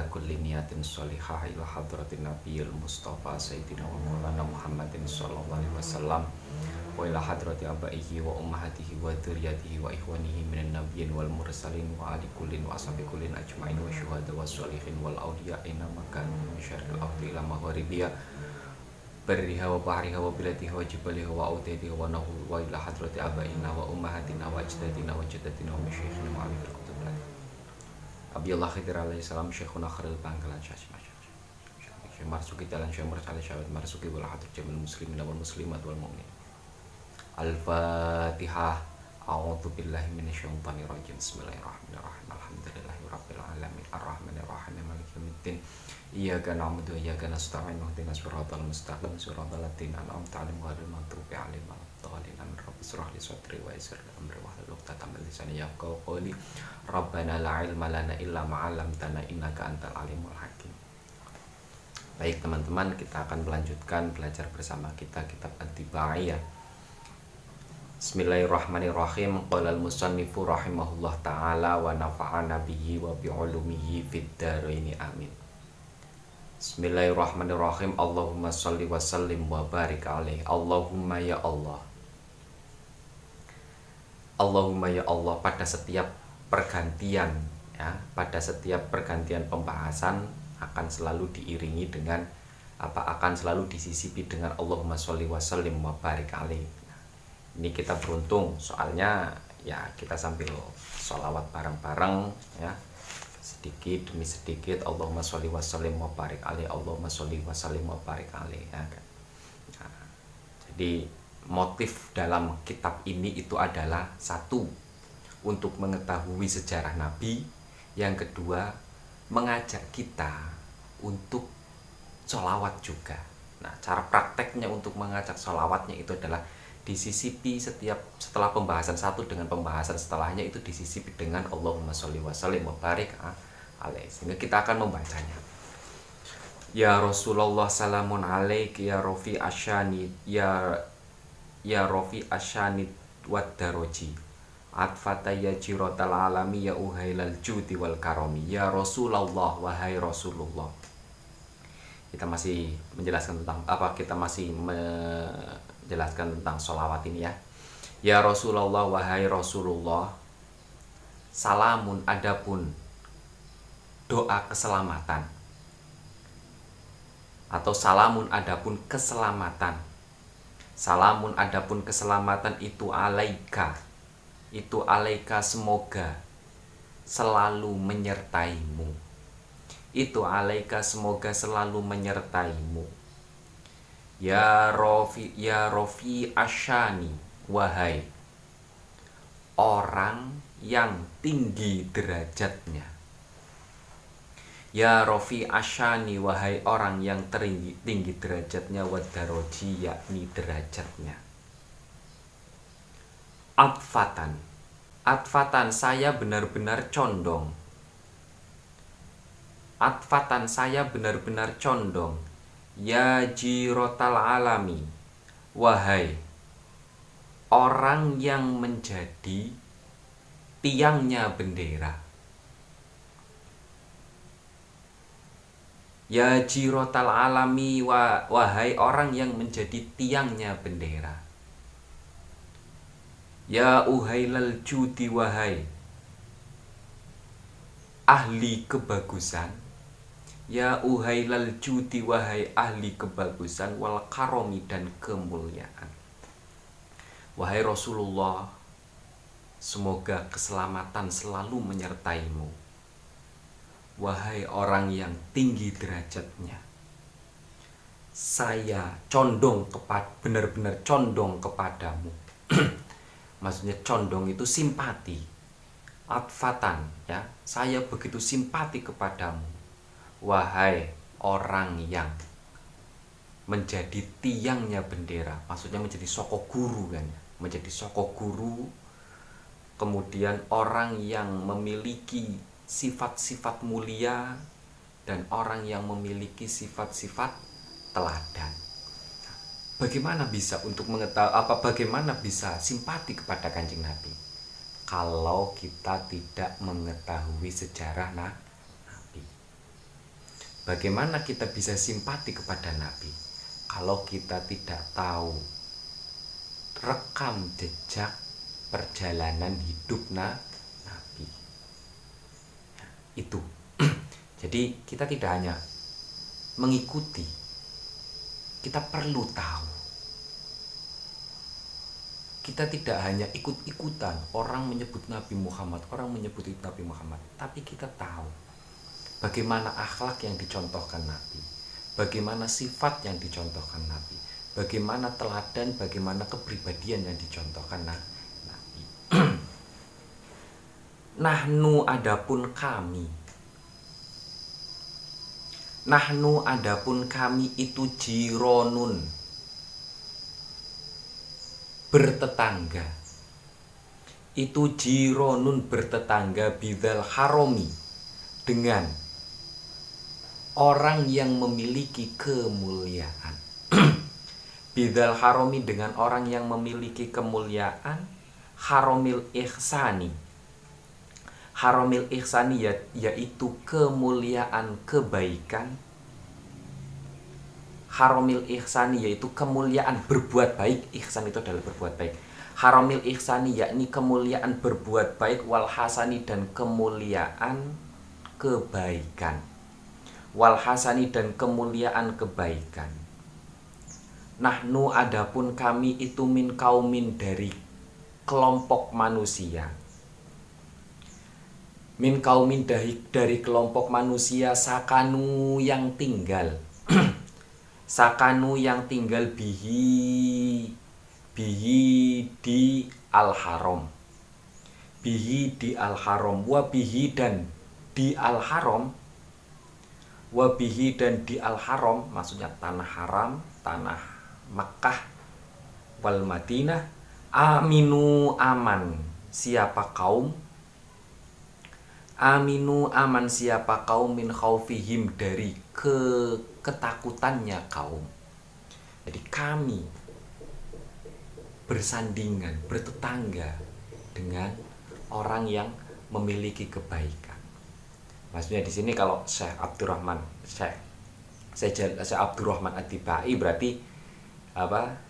ala kulli niyatin sholihah ila hadratin nabiyil mustafa sayyidina wa maulana muhammadin sallallahu alaihi wasallam wa ila hadrati abaihi wa ummahatihi wa dzurriyyatihi wa ikhwanihi minan nabiyyin wal mursalin wa ali kullin wa ashabi kullin ajmain wa syuhada wa sholihin wal awliya ina makan min syarril ardi ila maghribiya barriha wa bahriha wa biladiha wa jibaliha wa autadiha wa nahu wa ila hadrati abaina wa ummahatina wa ajdadina wa jaddatina wa wa Allah Khidir alaihi salam Syekhuna Khalil Bangkalan Syekh Syekh Marsuki Jalan Syekh Mursali Syahid Marsuki wal hadir jamin muslimin wal muslimat wal mu'min. Al-Fatihah A'udzu billahi minasyaitonir rajim. Bismillahirrahmanirrahim. Alhamdulillahi rabbil alamin. Arrahmanir rahim Maliki yaumiddin. Iyyaka na'budu wa iyyaka nasta'in. Ihdinas siratal mustaqim. Siratal ladzina an'amta 'alaihim ghairil maghdubi alaihim waladdallin. Rabbi israh li sadri wa amri min lisani yafqahu qawli rabbana la ilma lana illa ma 'allamtana innaka antal alimul hakim. Baik teman-teman kita akan melanjutkan belajar bersama kita kitab Ad-Dibaiyah Bismillahirrahmanirrahim. Qala al-musannifu rahimahullah ta'ala wa nafa'ana bihi wa bi'ulumihi fid dharaini amin. Bismillahirrahmanirrahim. Allahumma salli wa sallim wa barik alaih Allahumma ya Allah Allahumma ya Allah pada setiap pergantian ya pada setiap pergantian pembahasan akan selalu diiringi dengan apa akan selalu disisipi dengan Allahumma sholli wa sallim wa barik alaih. Ini kita beruntung soalnya ya kita sambil sholawat bareng-bareng ya sedikit demi sedikit Allahumma sholli wa sallim wa barik alaih Allahumma sholli wa sallim wa barik alaih ya kan. Nah, jadi motif dalam kitab ini itu adalah satu untuk mengetahui sejarah Nabi. Yang kedua mengajak kita untuk sholawat juga. Nah cara prakteknya untuk mengajak sholawatnya itu adalah disisipi setiap setelah pembahasan satu dengan pembahasan setelahnya itu disisipi dengan Allahumma sholli wa sallim wa barik alaih. Sehingga kita akan membacanya. Ya Rasulullah salamun alaik ya Rofi asyani ya ya Rofi asyani wad daroji. Atfata ya jirotal alami ya uhailal judi wal karomi ya Rasulullah wahai Rasulullah. Kita masih menjelaskan tentang apa kita masih menjelaskan tentang sholawat ini ya. Ya Rasulullah wahai Rasulullah. Salamun adapun doa keselamatan. Atau salamun adapun keselamatan salamun adapun keselamatan itu alaika. Itu alaika semoga selalu menyertaimu. Itu alaika semoga selalu menyertaimu. Ya rofi ya rofi asyani wahai orang yang tinggi derajatnya Ya Rofi Asyani wahai orang yang tinggi, tinggi derajatnya wadaroji yakni derajatnya. Atfatan Atfatan saya benar-benar condong. Atfatan saya benar-benar condong. Ya jirotal alami. Wahai Orang yang menjadi Tiangnya bendera Ya jirotal alami wa, wahai orang yang menjadi tiangnya bendera. Ya uhailal judi wahai ahli kebagusan. Ya uhailal judi wahai ahli kebagusan wal karomi dan kemuliaan. Wahai Rasulullah, semoga keselamatan selalu menyertaimu Wahai orang yang tinggi derajatnya Saya condong kepada benar-benar condong kepadamu. Maksudnya condong itu simpati Atfatan ya. Saya begitu simpati kepadamu. Wahai orang yang menjadi tiangnya bendera Maksudnya menjadi sokok guru kan Menjadi sokok guru. Kemudian orang yang memiliki sifat-sifat mulia dan orang yang memiliki sifat-sifat teladan. Bagaimana bisa untuk mengetahui apa bagaimana bisa simpati kepada Kanjeng Nabi? kalau kita tidak mengetahui sejarah nah, Nabi. Bagaimana kita bisa simpati kepada Nabi kalau kita tidak tahu rekam jejak perjalanan hidup nah, itu. Jadi kita tidak hanya mengikuti, kita perlu tahu kita tidak hanya ikut-ikutan orang menyebut Nabi Muhammad, orang menyebut Nabi Muhammad, tapi kita tahu bagaimana akhlak yang dicontohkan Nabi, bagaimana sifat yang dicontohkan Nabi, bagaimana teladan, bagaimana kepribadian yang dicontohkan Nabi. Nahnu adapun kami. Nahnu adapun kami itu jironun. Bertetangga. Itu jironun bertetangga bidal haromi dengan orang yang memiliki kemuliaan. Bidal haromi dengan orang yang memiliki kemuliaan. Haromil ihsani haromil ihsani ya, yaitu kemuliaan kebaikan. Haromil ihsani yaitu kemuliaan berbuat baik. Ihsan itu adalah berbuat baik. Haromil ihsani yakni kemuliaan berbuat baik. Wal hasani dan kemuliaan kebaikan. Wal hasani dan kemuliaan kebaikan. Nahnu adapun kami itu min kaumin dari kelompok manusia min kaumin dari, dari kelompok manusia sakanu yang tinggal. Sakanu yang tinggal bihi bihi di al haram bihi di al haram wa bihi dan di al haram wa bihi dan di al haram maksudnya tanah haram tanah Makkah wal Madinah aminu aman. Siapa kaum aminu aman siapa kaum min khaufihim dari ke ketakutannya kaum. Jadi kami bersandingan, bertetangga dengan orang yang memiliki kebaikan. Maksudnya di sini kalau Syekh Abdurrahman, Syekh Syekh, Abdurrahman Atibai berarti apa?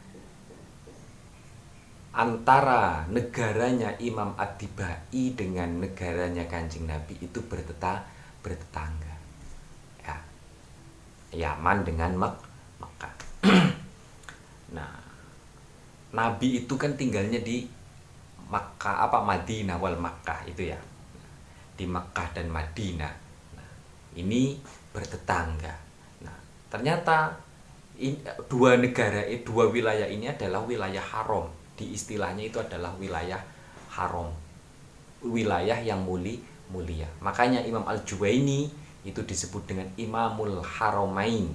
Antara negaranya Imam Atibai dengan negaranya Kanjeng Nabi itu bertetangga, bertetangga. Yaman dengan Mek Mekah. nah, Nabi itu kan tinggalnya di Makkah apa Madinah wal Makkah itu ya. Di Makkah dan Madinah. Nah, ini bertetangga. Nah, ternyata dua negara eh, dua wilayah ini adalah wilayah haram. Di istilahnya itu adalah wilayah haram. Wilayah yang muli mulia. Makanya Imam Al-Juwaini itu disebut dengan Imamul Haramain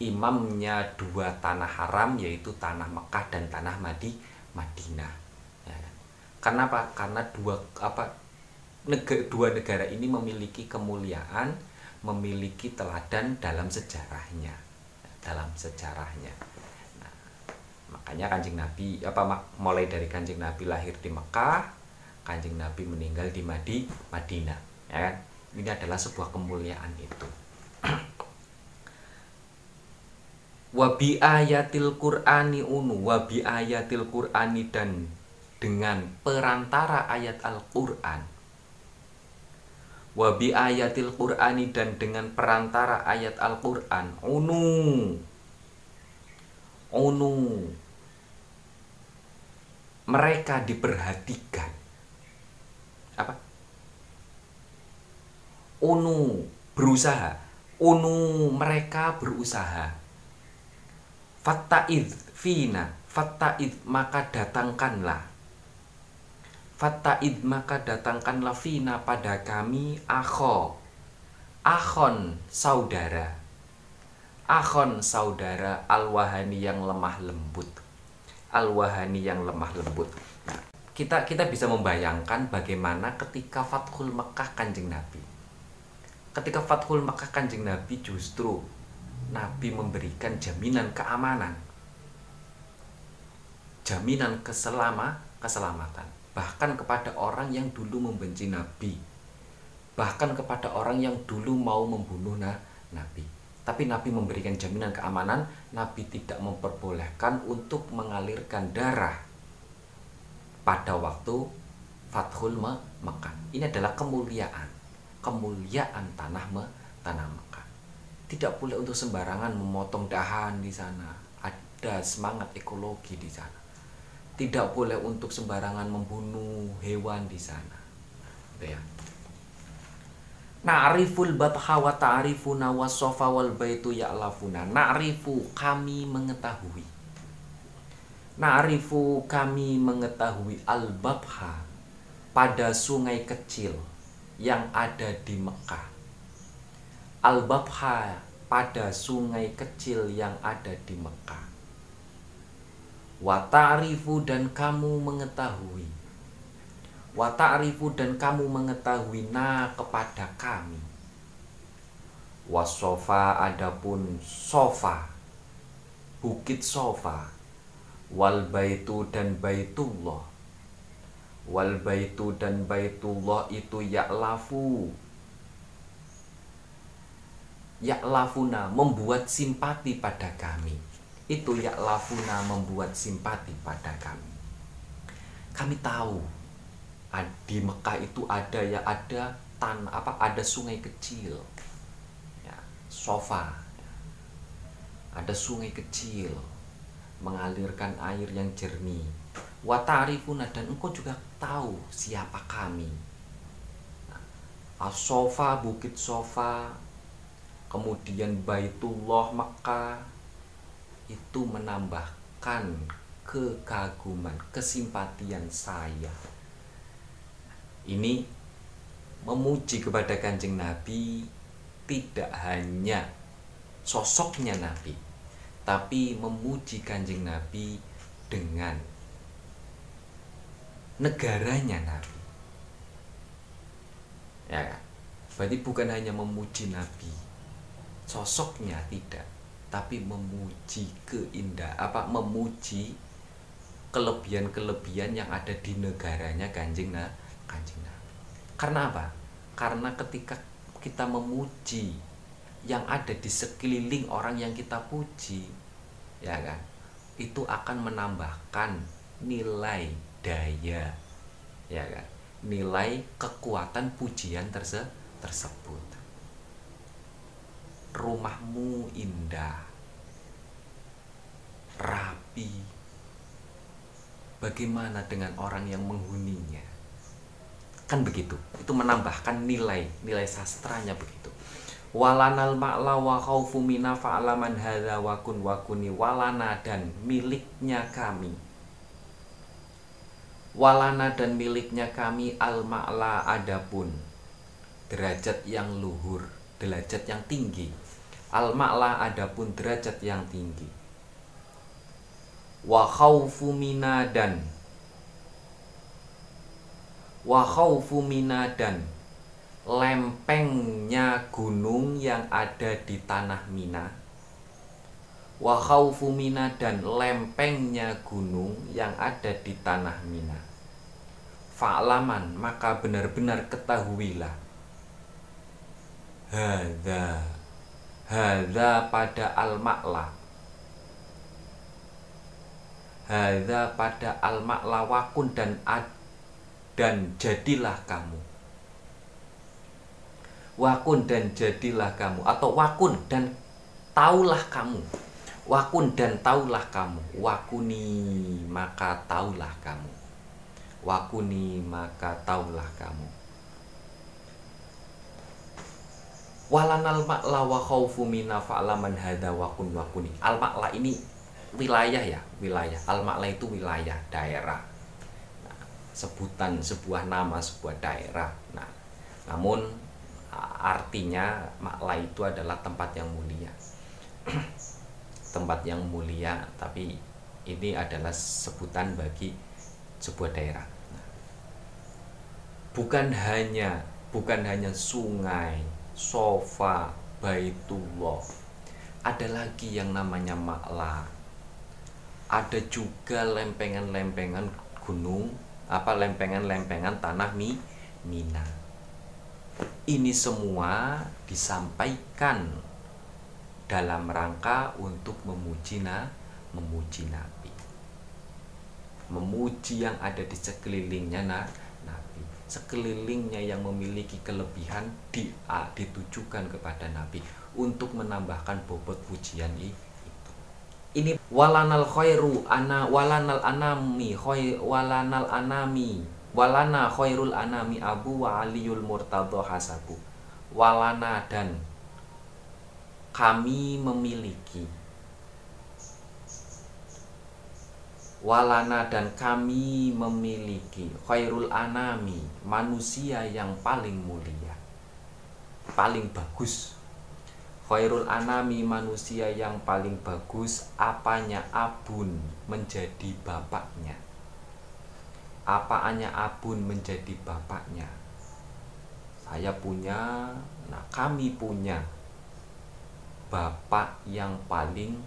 imamnya dua tanah haram yaitu tanah Mekah dan tanah Madi Madinah ya. Kenapa karena dua apa negara, dua negara ini memiliki kemuliaan memiliki teladan dalam sejarahnya dalam sejarahnya makanya kanjeng Nabi apa mulai dari kanjeng Nabi lahir di Mekah kanjeng Nabi meninggal di Madi Madinah ya kan? Ini adalah sebuah kemuliaan itu. Wabi ayatil qur'ani unu wabi ayatil qur'ani dan dengan perantara ayat Al-Qur'an. Wabi ayatil qur'ani dan dengan perantara ayat Al-Qur'an unu unu mereka diperhatikan. Apa? Unu berusaha. Unu mereka berusaha. Fattaid fina fattaid maka datangkanlah. Fattaid maka datangkanlah fina pada kami akho. Akhon saudara akhon saudara alwahani yang lemah lembut. Alwahani yang lemah lembut. Nah, kita kita bisa membayangkan bagaimana ketika Fathul Mekah kanjeng Nabi. Ketika Fathul Makkah kanjeng Nabi justru Nabi memberikan jaminan keamanan. Jaminan keselama keselamatan. Bahkan kepada orang yang dulu membenci Nabi, bahkan kepada orang yang dulu mau membunuh Nabi. Tapi Nabi memberikan jaminan keamanan, Nabi tidak memperbolehkan untuk mengalirkan darah pada waktu Fathul Mekah. Ini adalah kemuliaan, kemuliaan tanah me, tanah Mekah. Tidak boleh untuk sembarangan memotong dahan di sana. Ada semangat ekologi di sana tidak boleh untuk sembarangan membunuh hewan di sana Na'riful batha wa ta'rifuna wa sofa wal baitu ya'lafuna. Na'rifu kami mengetahui. Na'rifu kami mengetahui al-babha pada sungai kecil yang ada di Mekah. Al-babha pada sungai kecil yang ada di Mekah. Wata'rifu dan kamu mengetahui Wata'rifu dan kamu mengetahui na kepada kami. Wasofa adapun sofa Bukit sofa Wal baitu dan baitullah. Wal baitu dan baitullah itu ya'lafu. Ya'lafuna membuat simpati pada kami. Itu ya lafuna membuat simpati pada kami. Kami tahu di Mekah itu ada ya ada tan apa ada sungai kecil, ya, sofa, ada sungai kecil mengalirkan air yang jernih. Watarifuna dan engkau juga tahu siapa kami. Nah, sofa bukit sofa, kemudian Baitullah Mekah, itu menambahkan kekaguman, kesimpatian saya. Ini memuji kepada Kanjeng Nabi tidak hanya sosoknya Nabi, tapi memuji Kanjeng Nabi dengan negaranya Nabi. Ya, berarti bukan hanya memuji Nabi, sosoknya tidak, tapi memuji keindah apa memuji kelebihan-kelebihan yang ada di negaranya kanjeng nah kanjeng nabi karena apa? Karena ketika kita memuji yang ada di sekeliling orang yang kita puji ya kan? Itu akan menambahkan nilai daya ya kan? Nilai kekuatan pujian terse tersebut. Rumahmu indah, rapi. Bagaimana dengan orang yang menghuninya? Kan begitu. Itu menambahkan nilai, nilai sastranya begitu. Walanal ma'la wa khaufu mina fa'alaman hadha wa kun wa kuni walana dan miliknya kami. Walana dan miliknya kami al ma'la adapun derajat yang luhur derajat yang tinggi al ma'la adapun derajat yang tinggi wa khaufu minadan wa khaufu minadan. Lempengnya gunung yang ada di tanah Mina. Wa khaufu dan lempengnya gunung yang ada di tanah Mina. Fa'laman maka benar-benar ketahuilah. Hada Hada pada al-ma'la. Hada pada al-ma'la wakun dan ad Dan jadilah kamu. Wakun dan jadilah kamu Atau wakun dan taulah kamu. Wakun dan taulah kamu. Wakuni maka taulah kamu. Wakuni maka taulah kamu. Walanal ma'la wa khaufu mina fa'laman hada wa kun wa kuni al ma'la ini wilayah ya wilayah. Al ma'la itu wilayah daerah sebutan sebuah nama sebuah daerah. Nah namun artinya ma'la itu adalah tempat yang mulia. Tempat yang mulia tapi ini adalah sebutan bagi sebuah daerah. Nah, bukan hanya bukan hanya sungai sofa baitullah. Ada lagi yang namanya makla ada juga lempengan-lempengan gunung apa lempengan-lempengan tanah mi Mina. Ini semua disampaikan dalam rangka untuk memuji na, memuji Nabi. Memuji yang ada di sekelilingnya na, Nabi. Sekelilingnya yang memiliki kelebihan di, ditujukan kepada Nabi untuk menambahkan bobot pujian itu. Ini walanal khairu ana walanal anami khair walanal anami walana khairul anami abu wa aliyul murtadho hasabu. Walana dan kami memiliki. Walana dan kami memiliki. Khairul anami manusia yang paling mulia paling bagus khairul anami manusia yang paling bagus apanya abun menjadi bapaknya? Apaannya abun menjadi bapaknya? Saya punya nah kami punya bapak yang paling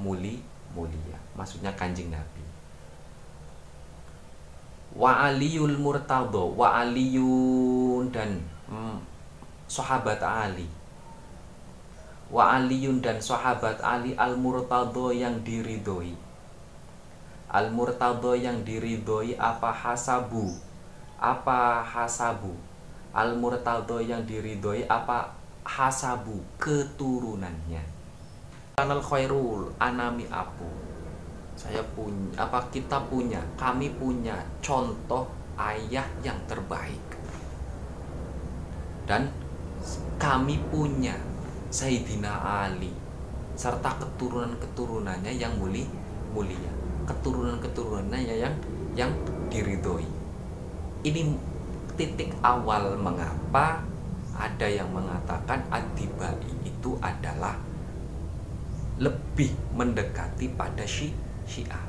muli mulia. Maksudnya kanjeng nabi. Wa aliyul murtado wa aliyun dan hmm, sahabat ali wa aliyun dan sahabat ali al murtado yang diridhoi. Al murtado yang diridhoi apa hasabu? Apa hasabu? Al murtado yang diridhoi apa hasabu? Keturunannya. Kanal khairul anami apu saya punya apa kita punya kami punya contoh ayah yang terbaik. Dan kami punya Sayyidina Ali serta keturunan-keturunannya yang mulia mulia keturunan-keturunannya yang yang diridhoi. Ini titik awal mengapa ada yang mengatakan adibai itu adalah lebih mendekati pada syi syiah.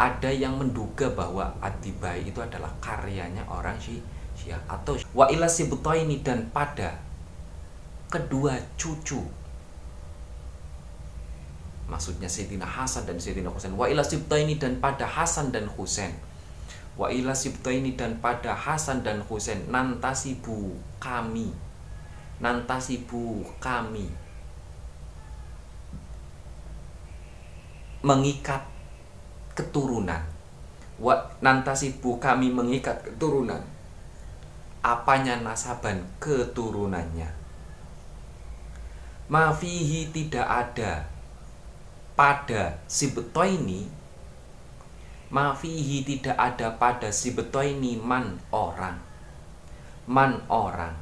Ada yang menduga bahwa adibai itu adalah karyanya orang syi syiah atau wa ila ini dan pada kedua cucu. Maksudnya Sayyidina Hasan dan Sayyidina Husain. Wa ila ini dan pada Hasan dan Husain. Wa ila ini dan pada Hasan dan Husain. Nantasibu kami. Nantasibu kami. Mengikat keturunan. Wa nantasibu kami mengikat keturunan. Apanya nasaban keturunannya mafihi tidak ada. Pada si ini mafihi tidak ada pada si ini man orang. Man orang.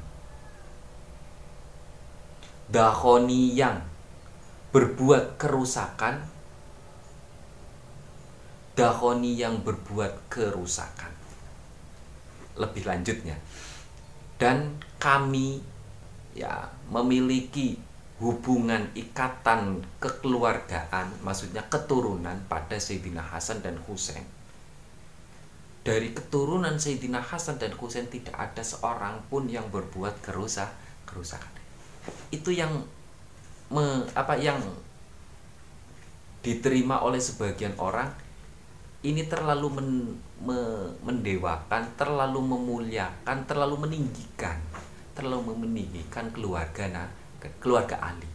Dahoni yang berbuat kerusakan. Dahoni yang berbuat kerusakan. Lebih lanjutnya. Dan kami ya memiliki hubungan ikatan kekeluargaan maksudnya keturunan pada Sayyidina Hasan dan Husain. Dari keturunan Sayyidina Hasan dan Husain tidak ada seorang pun yang berbuat kerusak kerusakan. Itu yang me, apa yang diterima oleh sebagian orang. Ini terlalu men, me, mendewakan terlalu memuliakan terlalu meninggikan terlalu meninggikan keluarga nah keluarga Ali.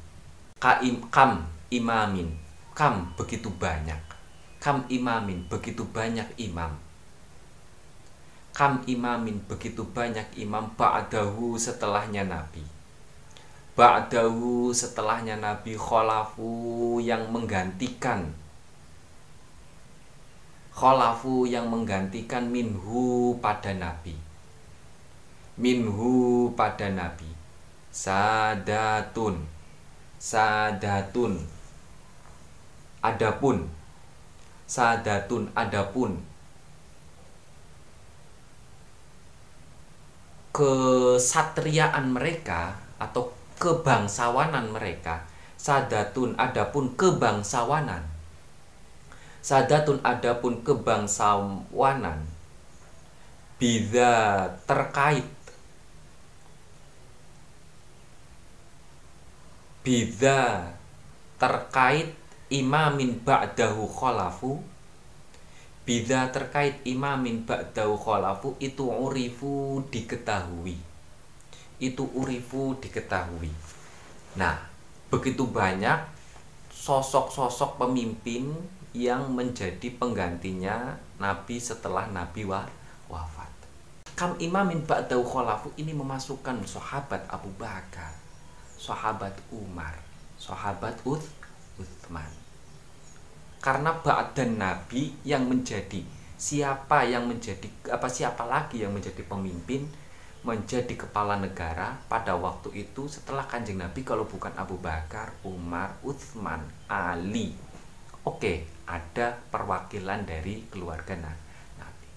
Kaim kam imamin, kam begitu banyak. Kam imamin begitu banyak imam. Kam imamin begitu banyak imam ba'dahu setelahnya Nabi. Ba'dahu setelahnya Nabi kholafu yang menggantikan kholafu yang menggantikan minhu pada Nabi minhu pada Nabi sadatun. Sadatun. Adapun. Sadatun adapun. Kesatriaan mereka atau kebangsawanan mereka. Sadatun adapun kebangsawanan. Sadatun adapun kebangsawanan. Bisa terkait Bida terkait imamin ba'dahu kholafu Bida terkait imamin ba'dau kholafu itu urifu diketahui. Itu urifu diketahui. Nah, begitu banyak sosok-sosok pemimpin yang menjadi penggantinya Nabi setelah Nabi wa wafat. Kam imamin ba'dau kholafu ini memasukkan sahabat Abu Bakar, sahabat Umar, sahabat Uth, Uthman karena ba'dan nabi yang menjadi siapa yang menjadi apa siapa lagi yang menjadi pemimpin menjadi kepala negara pada waktu itu setelah kanjeng Nabi kalau bukan Abu Bakar, Umar, Uthman, Ali. Oke, ada perwakilan dari keluarga Nabi.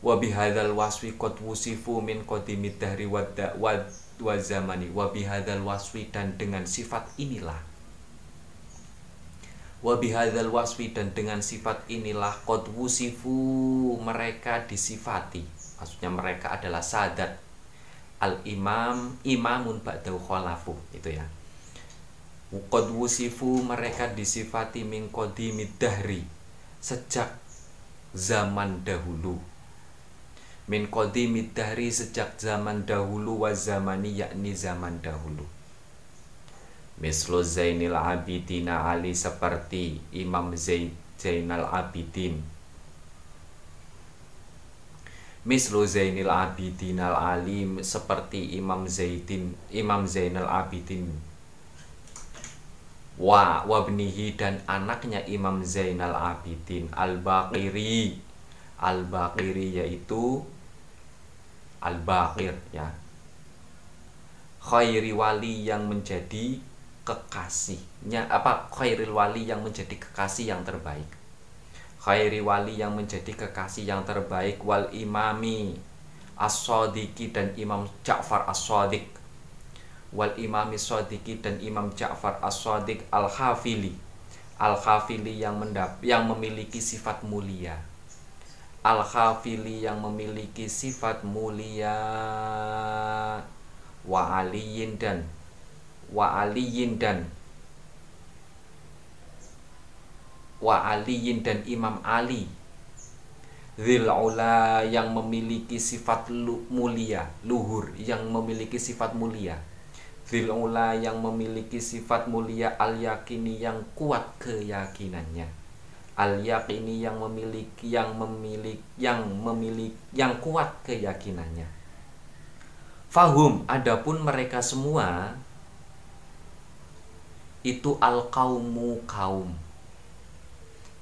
Wa bihadzal waswi qad wusifu min qadimid dahri wa zamani wa bihadzal waswi dan dengan sifat inilah Wabihadal waswi dan dengan sifat inilah qad wusifu mereka disifati. Maksudnya mereka adalah sadat al imam imamun ba'dau khalafu itu ya. Qad wusifu mereka disifati min qadimid dahri sejak zaman dahulu. Min qadimid dahri sejak zaman dahulu wa zamani yakni zaman dahulu. Mislu Zainil Abidin Ali seperti Imam Zaid Zainal Abidin. Mislu Zainil Abidin Al Alim seperti Imam Zaidin Imam Zainal Abidin. Wa wabnihi dan anaknya Imam Zainal Abidin Al Baqiri Al Baqiri yaitu Al Baqir ya. Khairi wali yang menjadi kekasihnya apa khairil wali yang menjadi kekasih yang terbaik. Khairi wali yang menjadi kekasih yang terbaik wal imami as dan Imam Ja'far as-Sadiq. Wal imami sodiki dan Imam Ja'far as-Sadiq al-Hafili. al-Hafili yang mendap yang memiliki sifat mulia al-Hafili yang memiliki sifat mulia wa aliyin dan wa aliyin dan wa aliyin dan Imam Ali Zil ula yang memiliki sifat mulia, luhur yang memiliki sifat mulia. Zil ula yang memiliki sifat mulia al yakini yang kuat keyakinannya. Al yakini yang memiliki yang memiliki yang memiliki yang kuat keyakinannya. Fahum adapun mereka semua itu al kaumu kaum.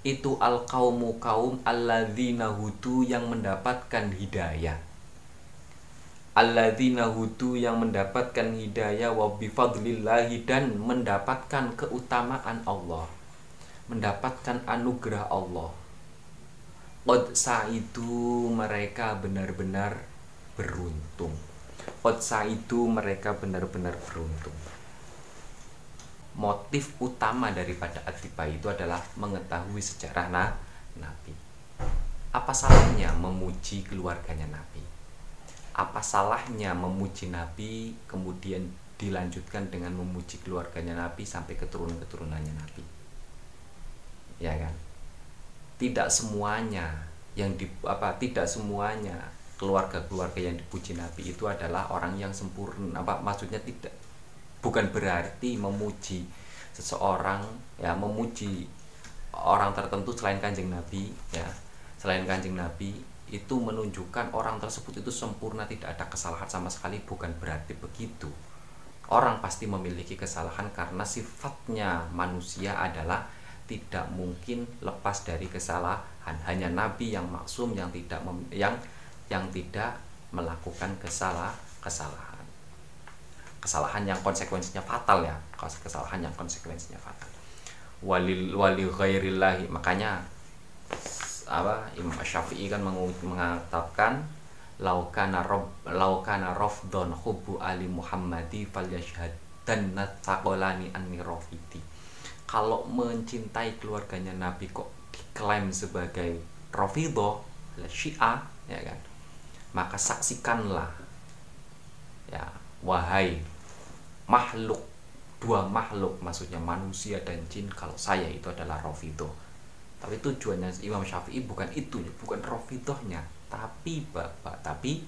Itu al kaumu kaum alladzina hudu yang mendapatkan hidayah. Alladzina hudu yang mendapatkan hidayah wa dan mendapatkan keutamaan Allah mendapatkan anugerah Allah Qad itu mereka benar-benar beruntung Qad itu mereka benar-benar beruntung motif utama daripada atiba itu adalah mengetahui sejarah nah, Nabi. Apa salahnya memuji keluarganya Nabi? Apa salahnya memuji Nabi kemudian dilanjutkan dengan memuji keluarganya Nabi sampai keturunan-keturunannya Nabi? Ya kan? Tidak semuanya yang di apa tidak semuanya keluarga-keluarga yang dipuji Nabi itu adalah orang yang sempurna. Apa maksudnya tidak. Bukan berarti memuji seseorang ya memuji orang tertentu selain kanjeng nabi ya. Selain kanjeng nabi itu menunjukkan orang tersebut itu sempurna tidak ada kesalahan sama sekali bukan berarti begitu. Orang pasti memiliki kesalahan karena sifatnya manusia adalah tidak mungkin lepas dari kesalahan. Hanya nabi yang maksum yang tidak yang yang tidak melakukan kesalah kesalahan. Kesalahan yang konsekuensinya fatal ya. Kesalahan yang konsekuensinya fatal. Wali wali ghairillahi. Makanya apa Imam Syafi'i kan mengatakan laukana rob laukana rafdon hubu ali Muhammadi falyashhad dan nataqolani anni rafidi kalau mencintai keluarganya Nabi kok diklaim sebagai rafidah syiah ya kan? Maka saksikanlah ya wahai makhluk dua makhluk maksudnya manusia dan jin kalau saya itu adalah Rafido tapi tujuannya Imam Syafi'i bukan itu bukan rofidohnya tapi bapak tapi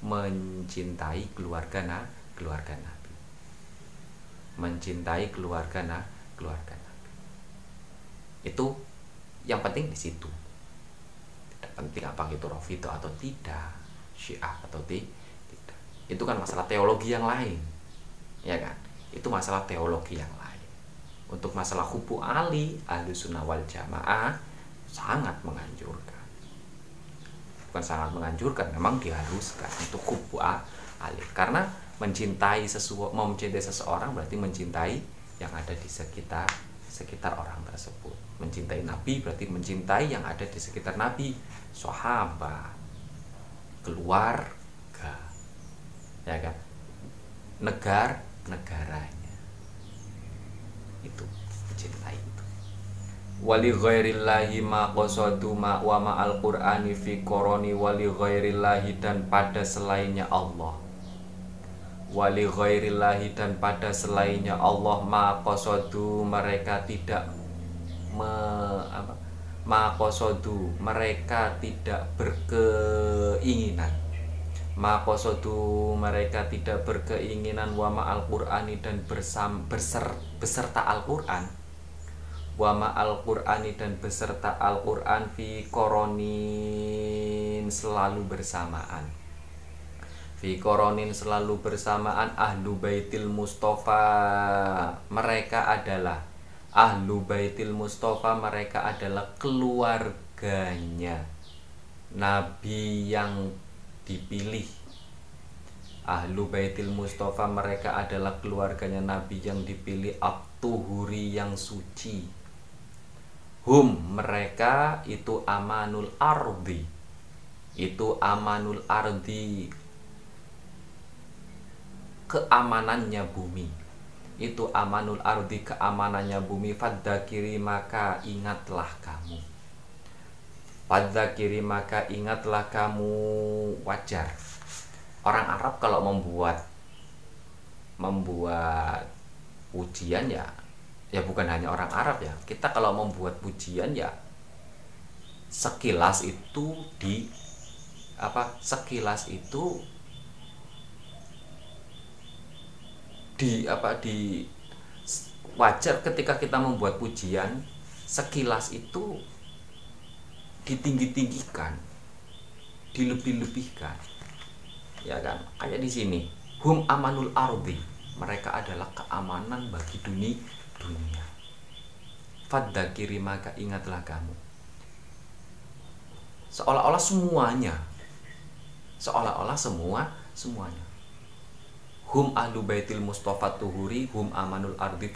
mencintai keluarga na keluarga Nabi. Mencintai keluarga na keluarga itu yang penting di situ. Tidak penting apa itu rofido atau tidak syiah atau tidak. Itu kan masalah teologi yang lain ya kan? Itu masalah teologi yang lain. Untuk masalah hubu ali ahli sunnah wal jamaah sangat menganjurkan. Bukan sangat menganjurkan memang diharuskan untuk hubu ali karena mencintai sesuatu mencintai seseorang berarti mencintai yang ada di sekitar sekitar orang tersebut mencintai nabi berarti mencintai yang ada di sekitar nabi. Sahabat keluarga ya kan? Negar negaranya. Itu mencintai itu. Wali ghairillahi ma qasadu ma wa ma al-qur'ani fi koroni wali ghairillahi dan pada selainnya Allah. Wali ghairillahi dan pada selainnya Allah ma qasadu mereka tidak me, apa, ma qasadu mereka tidak berkeinginan. Makosodu mereka tidak berkeinginan. Wama al-Qur'ani dan bersam, berser, beserta Al-Qur'an. Wama al-Qur'ani dan beserta Al-Qur'an fi koronin selalu bersamaan. Fi koronin selalu bersamaan ahlu baitil mustafa. Mereka adalah ahlu baitil mustafa mereka adalah keluarganya. Nabi yang dipilih. Ahlu Baitil Mustafa mereka adalah keluarganya. Nabi yang dipilih Abtuhuri yang suci. Hum mereka itu amanul ardi. Itu amanul ardi Keamanannya bumi Itu amanul ardi keamanannya bumi Faddakiri maka ingatlah kamu kiri maka ingatlah kamu wajar. Orang Arab kalau membuat membuat pujian ya ya bukan hanya orang Arab ya. Kita kalau membuat pujian ya sekilas itu di apa sekilas itu di apa di wajar ketika kita membuat pujian sekilas itu ditinggi-tinggikan dilebih-lebihkan. Ya kan? Kayak di sini hum amanul ardi mereka adalah keamanan bagi dunia dunia. Kiri maka ingatlah kamu. Seolah-olah semuanya seolah-olah semua semuanya hum ahlu baitil mustafa tuhuri hum amanul ardi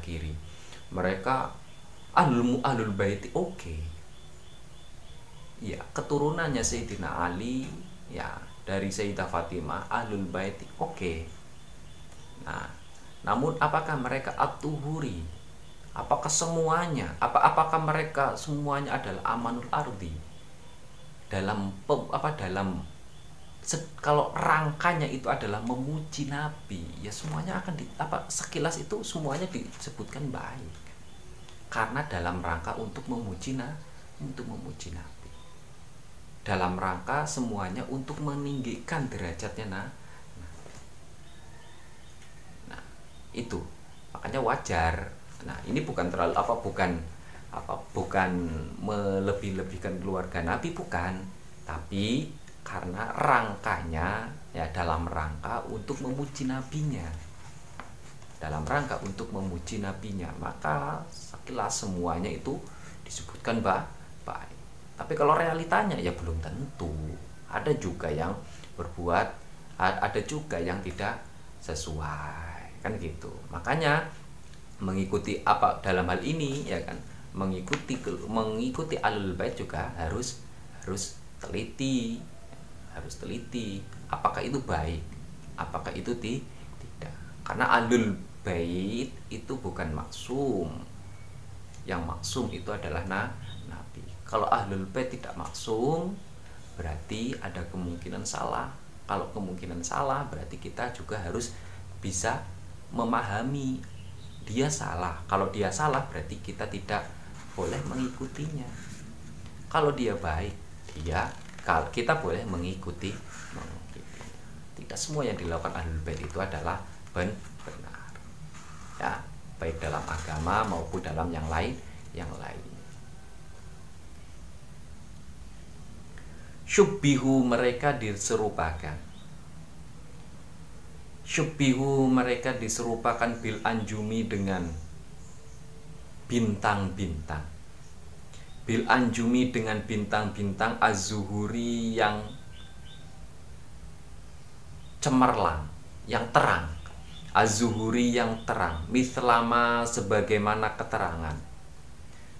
kiri mereka ahlul ahlul baiti oke. Okay ya keturunannya Sayyidina Ali ya dari Sayyidah Fatimah ahlul bait oke. Okay. nah namun apakah mereka atuhuri apakah semuanya? Apa apakah mereka semuanya adalah amanul ardi? Dalam apa dalam kalau rangkanya itu adalah memuji nabi ya semuanya akan di, apa sekilas itu semuanya disebutkan baik. Karena dalam rangka untuk memuji nah untuk memuji nabi. Dalam rangka semuanya untuk meninggikan derajatnya nah nah itu. Makanya wajar. Nah ini bukan terlalu apa bukan apa bukan melebih-lebihkan keluarga Nabi bukan. Tapi karena rangkanya ya dalam rangka untuk memuji nabinya. Dalam rangka untuk memuji nabinya maka sekilas semuanya itu disebutkan bah baik. Tapi kalau realitanya ya belum tentu. Ada juga yang berbuat ada juga yang tidak sesuai. Kan gitu. Makanya mengikuti apa dalam hal ini ya kan mengikuti mengikuti alul bait juga harus harus teliti harus teliti apakah itu baik apakah itu ti, tidak karena alul bait itu bukan maksum yang maksum itu adalah nah kalau ahlul bait tidak maksum, berarti ada kemungkinan salah. Kalau kemungkinan salah, berarti kita juga harus bisa memahami dia salah. Kalau dia salah, berarti kita tidak boleh mengikutinya kalau dia baik dia kalau kita boleh mengikuti tidak semua yang dilakukan ahlul bait itu adalah ben benar. Ya baik dalam agama maupun dalam yang lain yang lain. Syubbihu mereka diserupakan. Syubbihu mereka diserupakan bil anjumi dengan bintang-bintang bil anjumi dengan bintang-bintang az-zuhuri yang cemerlang yang terang. Az-zuhuri yang terang. Mislama sebagaimana keterangan.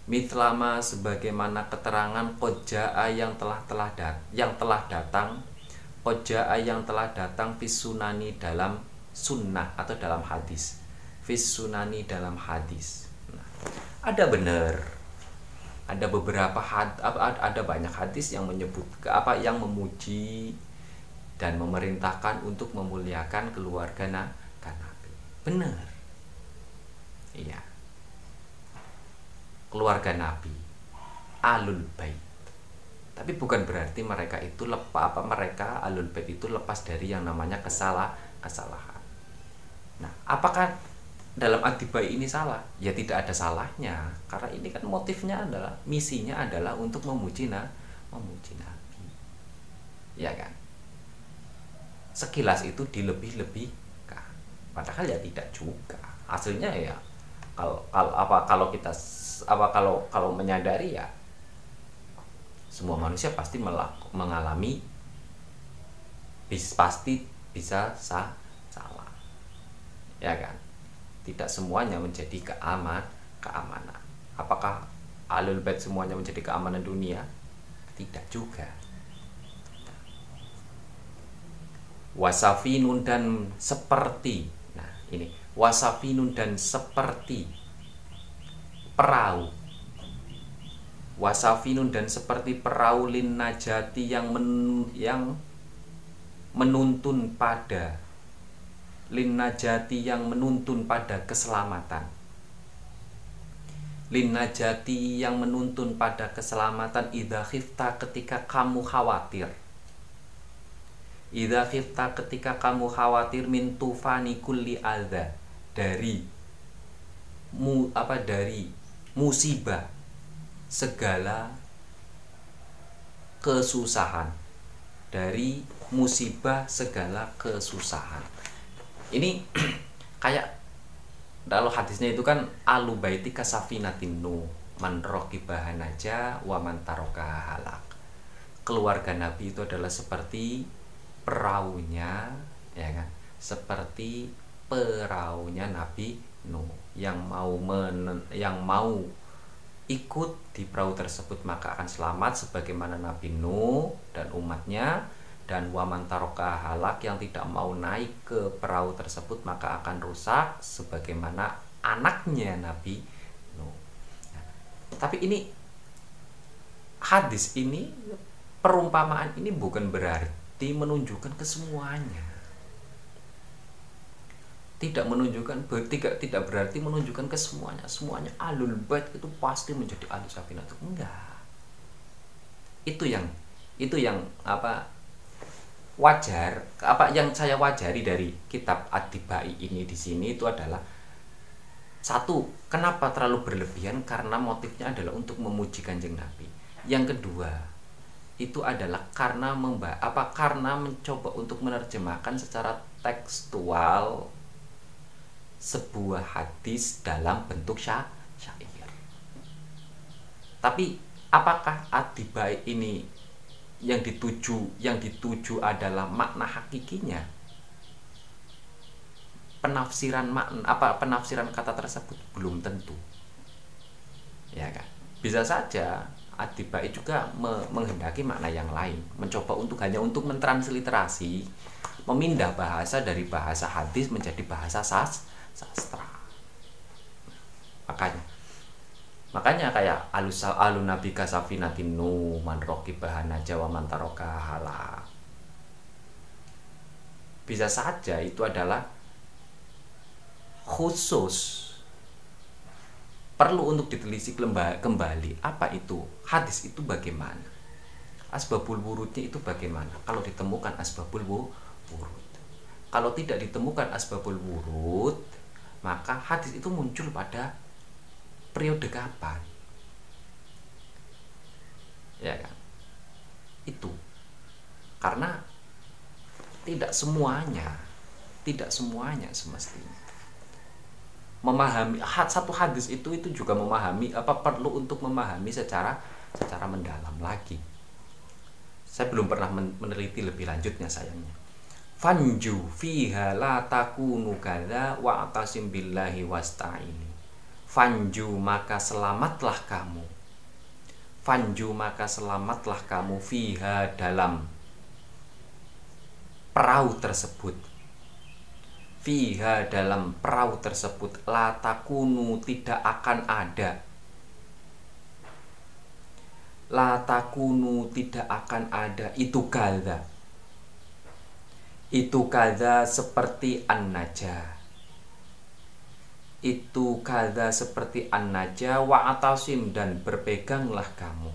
Mislama sebagaimana keterangan koja yang telah telah dat yang telah datang. Koja yang telah datang fisunani dalam sunnah atau dalam hadis. Fisunani dalam hadis. Nah, ada benar ada beberapa had, ada banyak hadis yang menyebut apa yang memuji dan memerintahkan untuk memuliakan keluarga Nabi. Benar. Iya. Keluarga Nabi alul bait. Tapi bukan berarti mereka itu lepas apa mereka alul bait itu lepas dari yang namanya kesalah kesalahan. Nah, apakah dalam adibai ini salah. Ya tidak ada salahnya. Karena ini kan motifnya adalah misinya adalah untuk memuji na memuji nabi. Ya kan? Sekilas itu dilebih-lebihkan. Padahal ya tidak juga. Aslinya ya kalau kalau apa kalau kita apa kalau kalau menyadari ya semua manusia pasti melak, mengalami bis, pasti bisa sah salah. Ya kan tidak semuanya menjadi keaman keamanan. Apakah alul bait semuanya menjadi keamanan dunia? Tidak juga. Wasafinun dan seperti. Nah ini. Wasafinun dan seperti. Perahu. Wasafinun dan seperti perahu lin najati yang men, yang menuntun pada lin najati yang menuntun pada keselamatan. Lin najati yang menuntun pada keselamatan idha khifta ketika kamu khawatir. Idha khifta ketika kamu khawatir min tufani kulli adha dari mu apa dari musibah segala kesusahan. Dari musibah segala kesusahan ini kayak kalau hadisnya itu kan alu baiti kasafinatin nu man bahan aja wa man halak. Keluarga nabi itu adalah seperti perahunya ya kan? Seperti perahunya nabi nu yang mau men, yang mau ikut di perahu tersebut maka akan selamat sebagaimana Nabi Nuh dan umatnya dan waman taroka halak yang tidak mau naik ke perahu tersebut maka akan rusak sebagaimana anaknya Nabi Nuh. Nah, tapi ini hadis ini perumpamaan ini bukan berarti menunjukkan kesemuanya. Tidak menunjukkan tidak tidak berarti menunjukkan kesemuanya. Semuanya alul bait itu pasti menjadi ahli safinah itu enggak. Itu yang itu yang apa wajar apa yang saya wajari dari kitab Adibai ini di sini itu adalah satu kenapa terlalu berlebihan? Karena motifnya adalah untuk memuji kanjeng Nabi. Yang kedua itu adalah karena memba apa karena mencoba untuk menerjemahkan secara tekstual sebuah hadis dalam bentuk syair. Tapi apakah Adibai ini yang dituju yang dituju adalah makna hakikinya. Penafsiran makna apa penafsiran kata tersebut? Belum tentu. Ya kan? Bisa saja Adibai juga me menghendaki makna yang lain. Mencoba untuk hanya untuk mentransliterasi memindah bahasa dari bahasa hadis menjadi bahasa sas sastra. Makanya makanya kayak alus alun nabi kasafinatin nu man bahana jawa mantaroka hala. Bisa saja itu adalah khusus. Perlu untuk ditelisik kembali apa itu hadis itu bagaimana. Asbabul wurudnya itu bagaimana? Kalau ditemukan asbabul wurud. Kalau tidak ditemukan asbabul wurud maka hadis itu muncul pada periode kapan? Ya kan? Itu. Karena tidak semuanya tidak semuanya semestinya. Memahami satu hadis itu itu juga memahami apa perlu untuk memahami secara secara mendalam lagi. Saya belum pernah meneliti lebih lanjutnya sayangnya. Fanju fiha la takunu kada wa atasim billahi wasta'ini fanju maka selamatlah kamu. Fanju maka selamatlah kamu fiha dalam perahu tersebut. Fiha dalam perahu tersebut latakunu tidak akan ada. Latakunu tidak akan ada. Itu kada itu kada seperti an-najah itu kada seperti an-najah wa atasim dan berpeganglah kamu.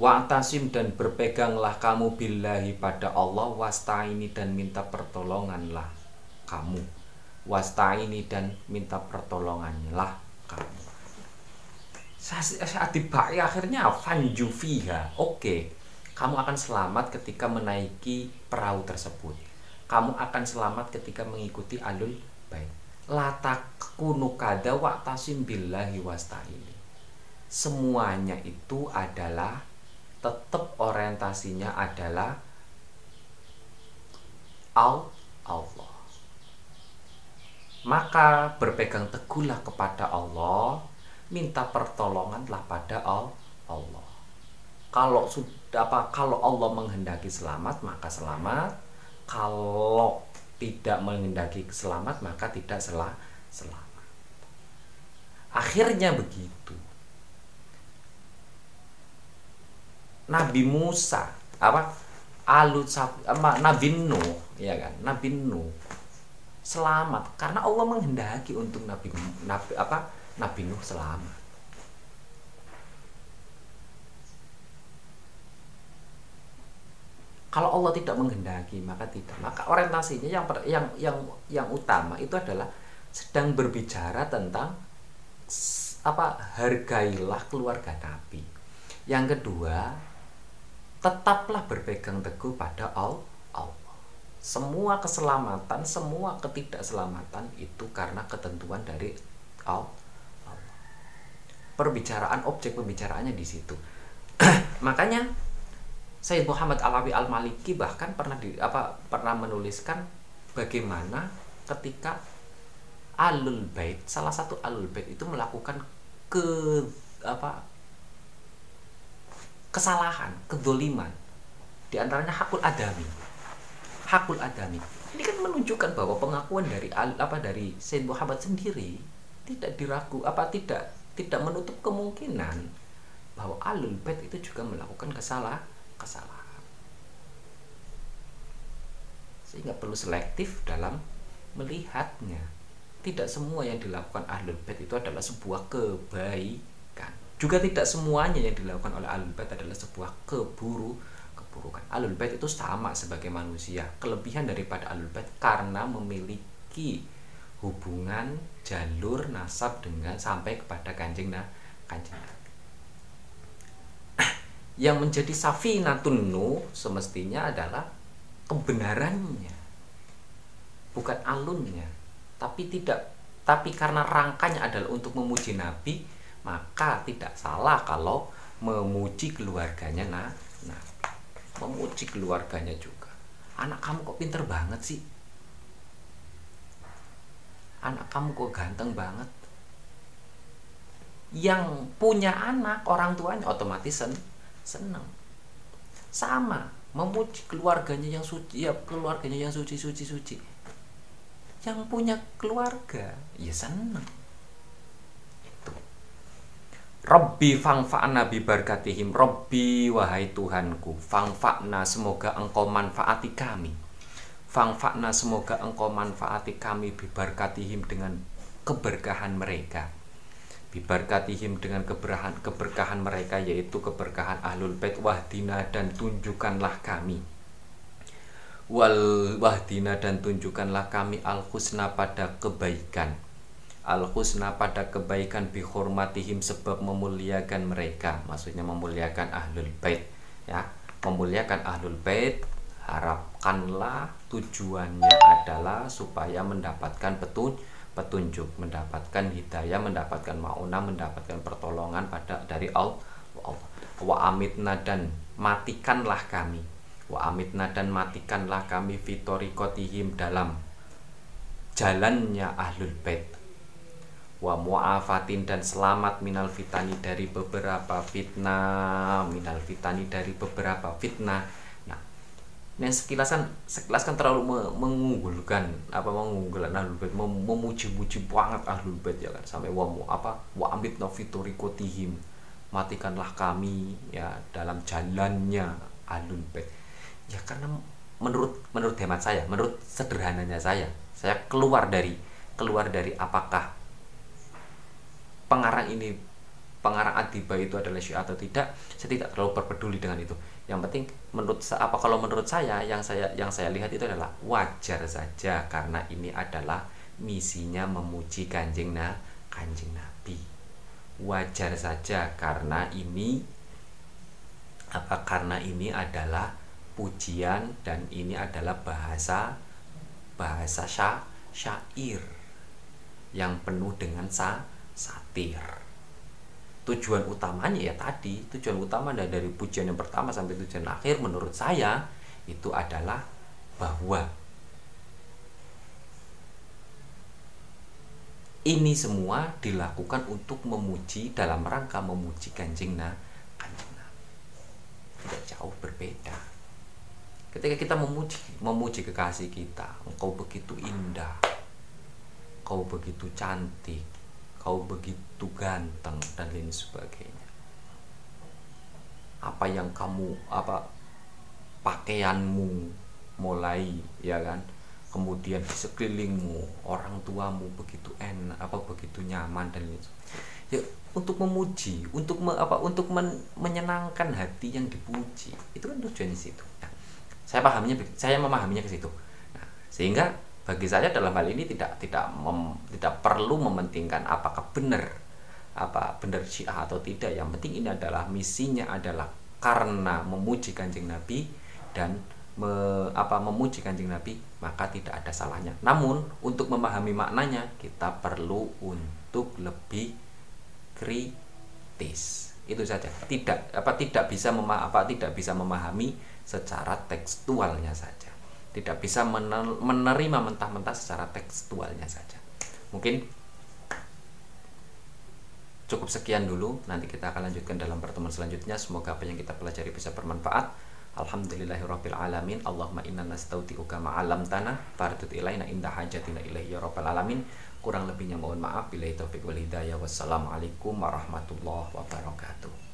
Wa'tasim dan berpeganglah kamu billahi pada Allah Wasta'ini dan minta pertolonganlah kamu. Wasta'ini dan minta pertolonganlah kamu. Saat dibai akhirnya fanju fiha. Oke Kamu akan selamat ketika menaiki perahu tersebut Kamu akan selamat ketika mengikuti alul baik Latakunu kada wa'tasim billahi wasta'ini Semuanya itu adalah tetap orientasinya adalah Allah. Maka berpegang teguhlah kepada Allah, minta pertolonganlah pada Allah. Kalau sudah apa kalau Allah menghendaki selamat maka selamat. Kalau tidak menghendaki selamat maka tidak selamat. Akhirnya begitu. Nabi Musa apa? Alut Nabi Nuh ya kan? Nabi Nuh selamat karena Allah menghendaki untuk Nabi Nabi apa? Nabi Nuh selamat kalau Allah tidak menghendaki maka tidak maka orientasinya yang yang yang yang utama itu adalah sedang berbicara tentang apa hargailah keluarga Nabi yang kedua tetaplah berpegang teguh pada Allah. Semua keselamatan, semua ketidakselamatan itu karena ketentuan dari Allah. Perbicaraan objek pembicaraannya di situ. Makanya Sayyid Muhammad Alawi Al-Maliki bahkan pernah di apa pernah menuliskan bagaimana ketika Alul Bait, salah satu Alul Bait itu melakukan ke apa kesalahan, kedoliman. Di antaranya hakul adami. Hakul adami. Ini kan menunjukkan bahwa pengakuan dari apa dari Said Muhammad sendiri tidak diragu apa tidak tidak menutup kemungkinan bahwa alul bait itu juga melakukan kesalah kesalahan. Sehingga perlu selektif dalam melihatnya. Tidak semua yang dilakukan ahlul bait itu adalah sebuah kebaikan juga tidak semuanya yang dilakukan oleh alul bait adalah sebuah keburu keburukan. Alul bait itu sama sebagai manusia. Kelebihan daripada alul bait karena memiliki hubungan jalur nasab dengan sampai kepada kanjeng nah kanjeng yang menjadi safinatun nu semestinya adalah kebenarannya bukan alunnya. Tapi tidak tapi karena rangkanya adalah untuk memuji nabi maka tidak salah kalau memuji keluarganya nah, nah memuji keluarganya juga. Anak kamu kok pinter banget sih? Anak kamu kok ganteng banget? Yang punya anak orang tuanya otomatis seneng sama memuji keluarganya yang suci ya keluarganya yang suci suci suci. Yang punya keluarga ya seneng Robbi fangfa'na bi barkatihim. Robbi wahai Tuhanku Fangfa'na semoga engkau manfaati kami. Fangfa'na semoga engkau manfaati kami bi barkatihim dengan keberkahan mereka bibarkatihim dengan keberkahan keberkahan mereka yaitu keberkahan ahlul bait. Wahdina dan tunjukkanlah kami. Wal wahdina dan tunjukkanlah kami al husna pada kebaikan. Al husna pada kebaikan bihormatihim sebab memuliakan mereka. Maksudnya memuliakan ahlul bait ya. Memuliakan ahlul bait harapkanlah tujuannya adalah supaya mendapatkan petunjuk petunjuk, mendapatkan hidayah, mendapatkan mauna, mendapatkan pertolongan pada dari Allah. Wa amitna dan matikanlah kami. Wa amitna dan matikanlah kami fitorikotihim dalam jalannya ahlul bait. Wa mu'afatin dan selamat minal fitani dari beberapa fitnah, minal fitani dari beberapa fitnah yang sekilas kan sekilas kan terlalu mengunggulkan apa mengunggulkan ahlul bait mem memuji-muji banget ahlul bait ya kan. Sampai wa apa wa ambit kotihim matikanlah kami ya dalam jalannya ahlul bait. Ya karena menurut menurut hemat saya menurut sederhananya saya saya keluar dari keluar dari apakah pengarang ini pengarang adiba itu adalah syiah atau tidak saya tidak terlalu berpeduli dengan itu yang penting menurut apa kalau menurut saya yang saya yang saya lihat itu adalah wajar saja karena ini adalah misinya memuji kanjeng na kanjeng nabi. Wajar saja karena ini apa karena ini adalah pujian dan ini adalah bahasa bahasa sya, syair yang penuh dengan sa, satir tujuan utamanya ya tadi tujuan utama dari pujian yang pertama sampai tujuan akhir menurut saya itu adalah bahwa ini semua dilakukan untuk memuji dalam rangka memuji kanjeng na kanjeng nabi. Tidak jauh berbeda. Ketika kita memuji memuji kekasih kita engkau begitu indah kau begitu cantik kau begitu ganteng dan lain sebagainya. Apa yang kamu apa pakaianmu mulai ya kan? Kemudian di sekelilingmu orang tuamu begitu enak apa begitu nyaman dan lain ya untuk memuji untuk me, apa untuk men, menyenangkan hati yang dipuji. Itu kan tujuannya situ. Nah, saya pahamnya saya memahaminya ke situ. Nah, sehingga bagi saya dalam hal ini tidak tidak mem, tidak perlu mementingkan apakah benar apa benar syiah atau tidak. Yang penting ini adalah misinya adalah karena memuji kanjeng nabi dan me, apa memuji kanjeng nabi maka tidak ada salahnya. Namun untuk memahami maknanya kita perlu untuk lebih kritis. Itu saja. Tidak apa tidak bisa mema, apa tidak bisa memahami secara tekstualnya saja tidak bisa menerima mentah-mentah secara tekstualnya saja. Mungkin cukup sekian dulu. Nanti kita akan lanjutkan dalam pertemuan selanjutnya. Semoga apa yang kita pelajari bisa bermanfaat. Alhamdulillahirabbil alamin. Allahumma inna nastauti'uka ma'alam tanah fardut ilaina indah hajatina ilaihi ya rabbal alamin. Kurang lebihnya mohon maaf. Bila taufik wal hidayah. Wassalamualaikum warahmatullahi wabarakatuh.